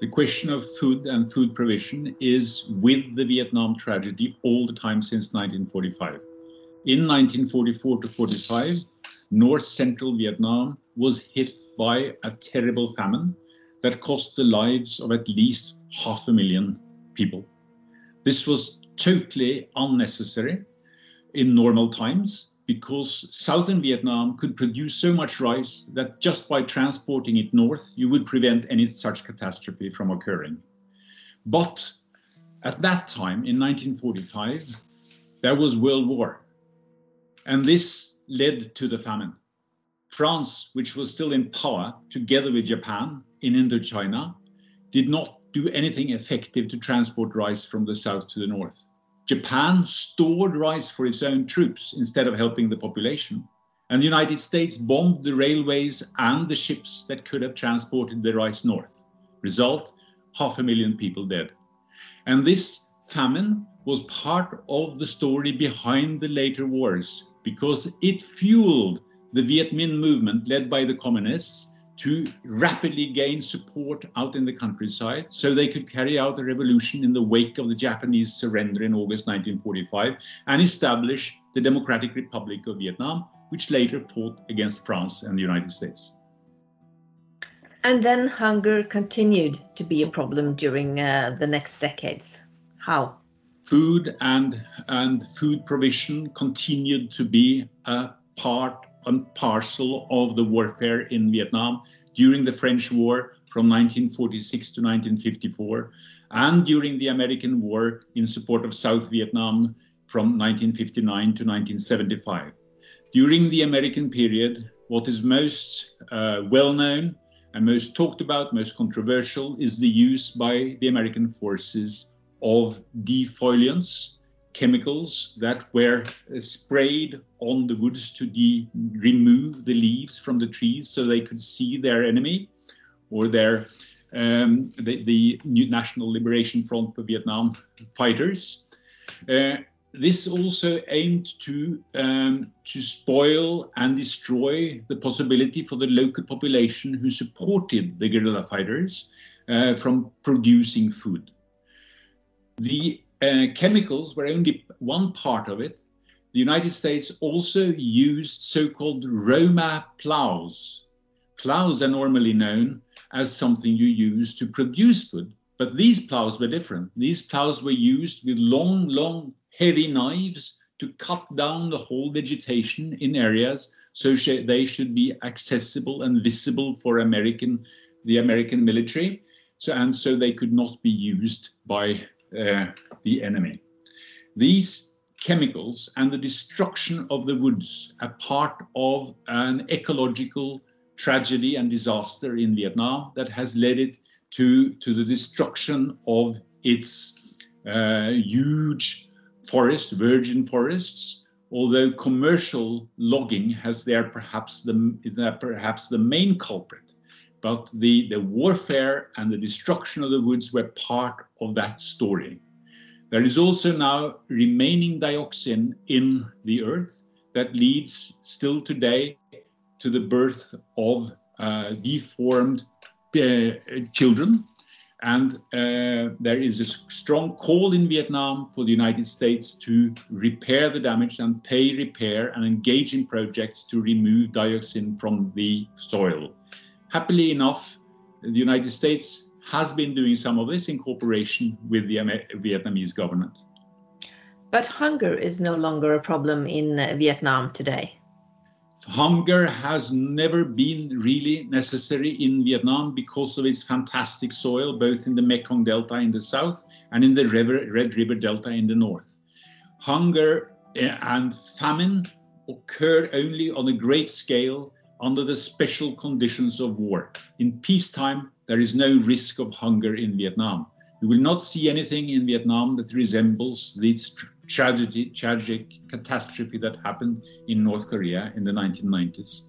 the question of food and food provision is with the Vietnam tragedy all the time since 1945. In 1944 to 45, north central Vietnam was hit by a terrible famine that cost the lives of at least half a million people. This was totally unnecessary in normal times because southern Vietnam could produce so much rice that just by transporting it north, you would prevent any such catastrophe from occurring. But at that time, in 1945, there was World War. And this led to the famine. France, which was still in power together with Japan in Indochina, did not do anything effective to transport rice from the south to the north. Japan stored rice for its own troops instead of helping the population. And the United States bombed the railways and the ships that could have transported the rice north. Result half a million people dead. And this famine was part of the story behind the later wars because it fueled the Viet Minh movement led by the communists to rapidly gain support out in the countryside so they could carry out a revolution in the wake of the Japanese surrender in August 1945 and establish the Democratic Republic of Vietnam, which later fought against France and the United States. And then hunger continued to be a problem during uh, the next decades. How? Food and, and food provision continued to be a part and parcel of the warfare in Vietnam during the French War from 1946 to 1954 and during the American War in support of South Vietnam from 1959 to 1975. During the American period, what is most uh, well known and most talked about, most controversial, is the use by the American forces of defoliants, chemicals that were uh, sprayed on the woods to de- remove the leaves from the trees so they could see their enemy or their um, the, the National Liberation Front for Vietnam fighters. Uh, this also aimed to um, to spoil and destroy the possibility for the local population who supported the guerrilla fighters uh, from producing food. The uh, chemicals were only one part of it. The United States also used so-called Roma plows. Plows are normally known as something you use to produce food, but these plows were different. These plows were used with long, long, heavy knives to cut down the whole vegetation in areas so they should be accessible and visible for American, the American military. So, and so they could not be used by uh, the enemy. These chemicals and the destruction of the woods are part of an ecological tragedy and disaster in Vietnam that has led it to, to the destruction of its uh, huge forests, virgin forests, although commercial logging has there perhaps the, perhaps the main culprit. But the, the warfare and the destruction of the woods were part of that story. There is also now remaining dioxin in the earth that leads still today to the birth of uh, deformed uh, children. And uh, there is a strong call in Vietnam for the United States to repair the damage and pay repair and engage in projects to remove dioxin from the soil. Happily enough, the United States has been doing some of this in cooperation with the Vietnamese government. But hunger is no longer a problem in Vietnam today. Hunger has never been really necessary in Vietnam because of its fantastic soil, both in the Mekong Delta in the south and in the river, Red River Delta in the north. Hunger uh, and famine occur only on a great scale under the special conditions of war. In peacetime, there is no risk of hunger in Vietnam. You will not see anything in Vietnam that resembles this tragedy, tragic catastrophe that happened in North Korea in the 1990s.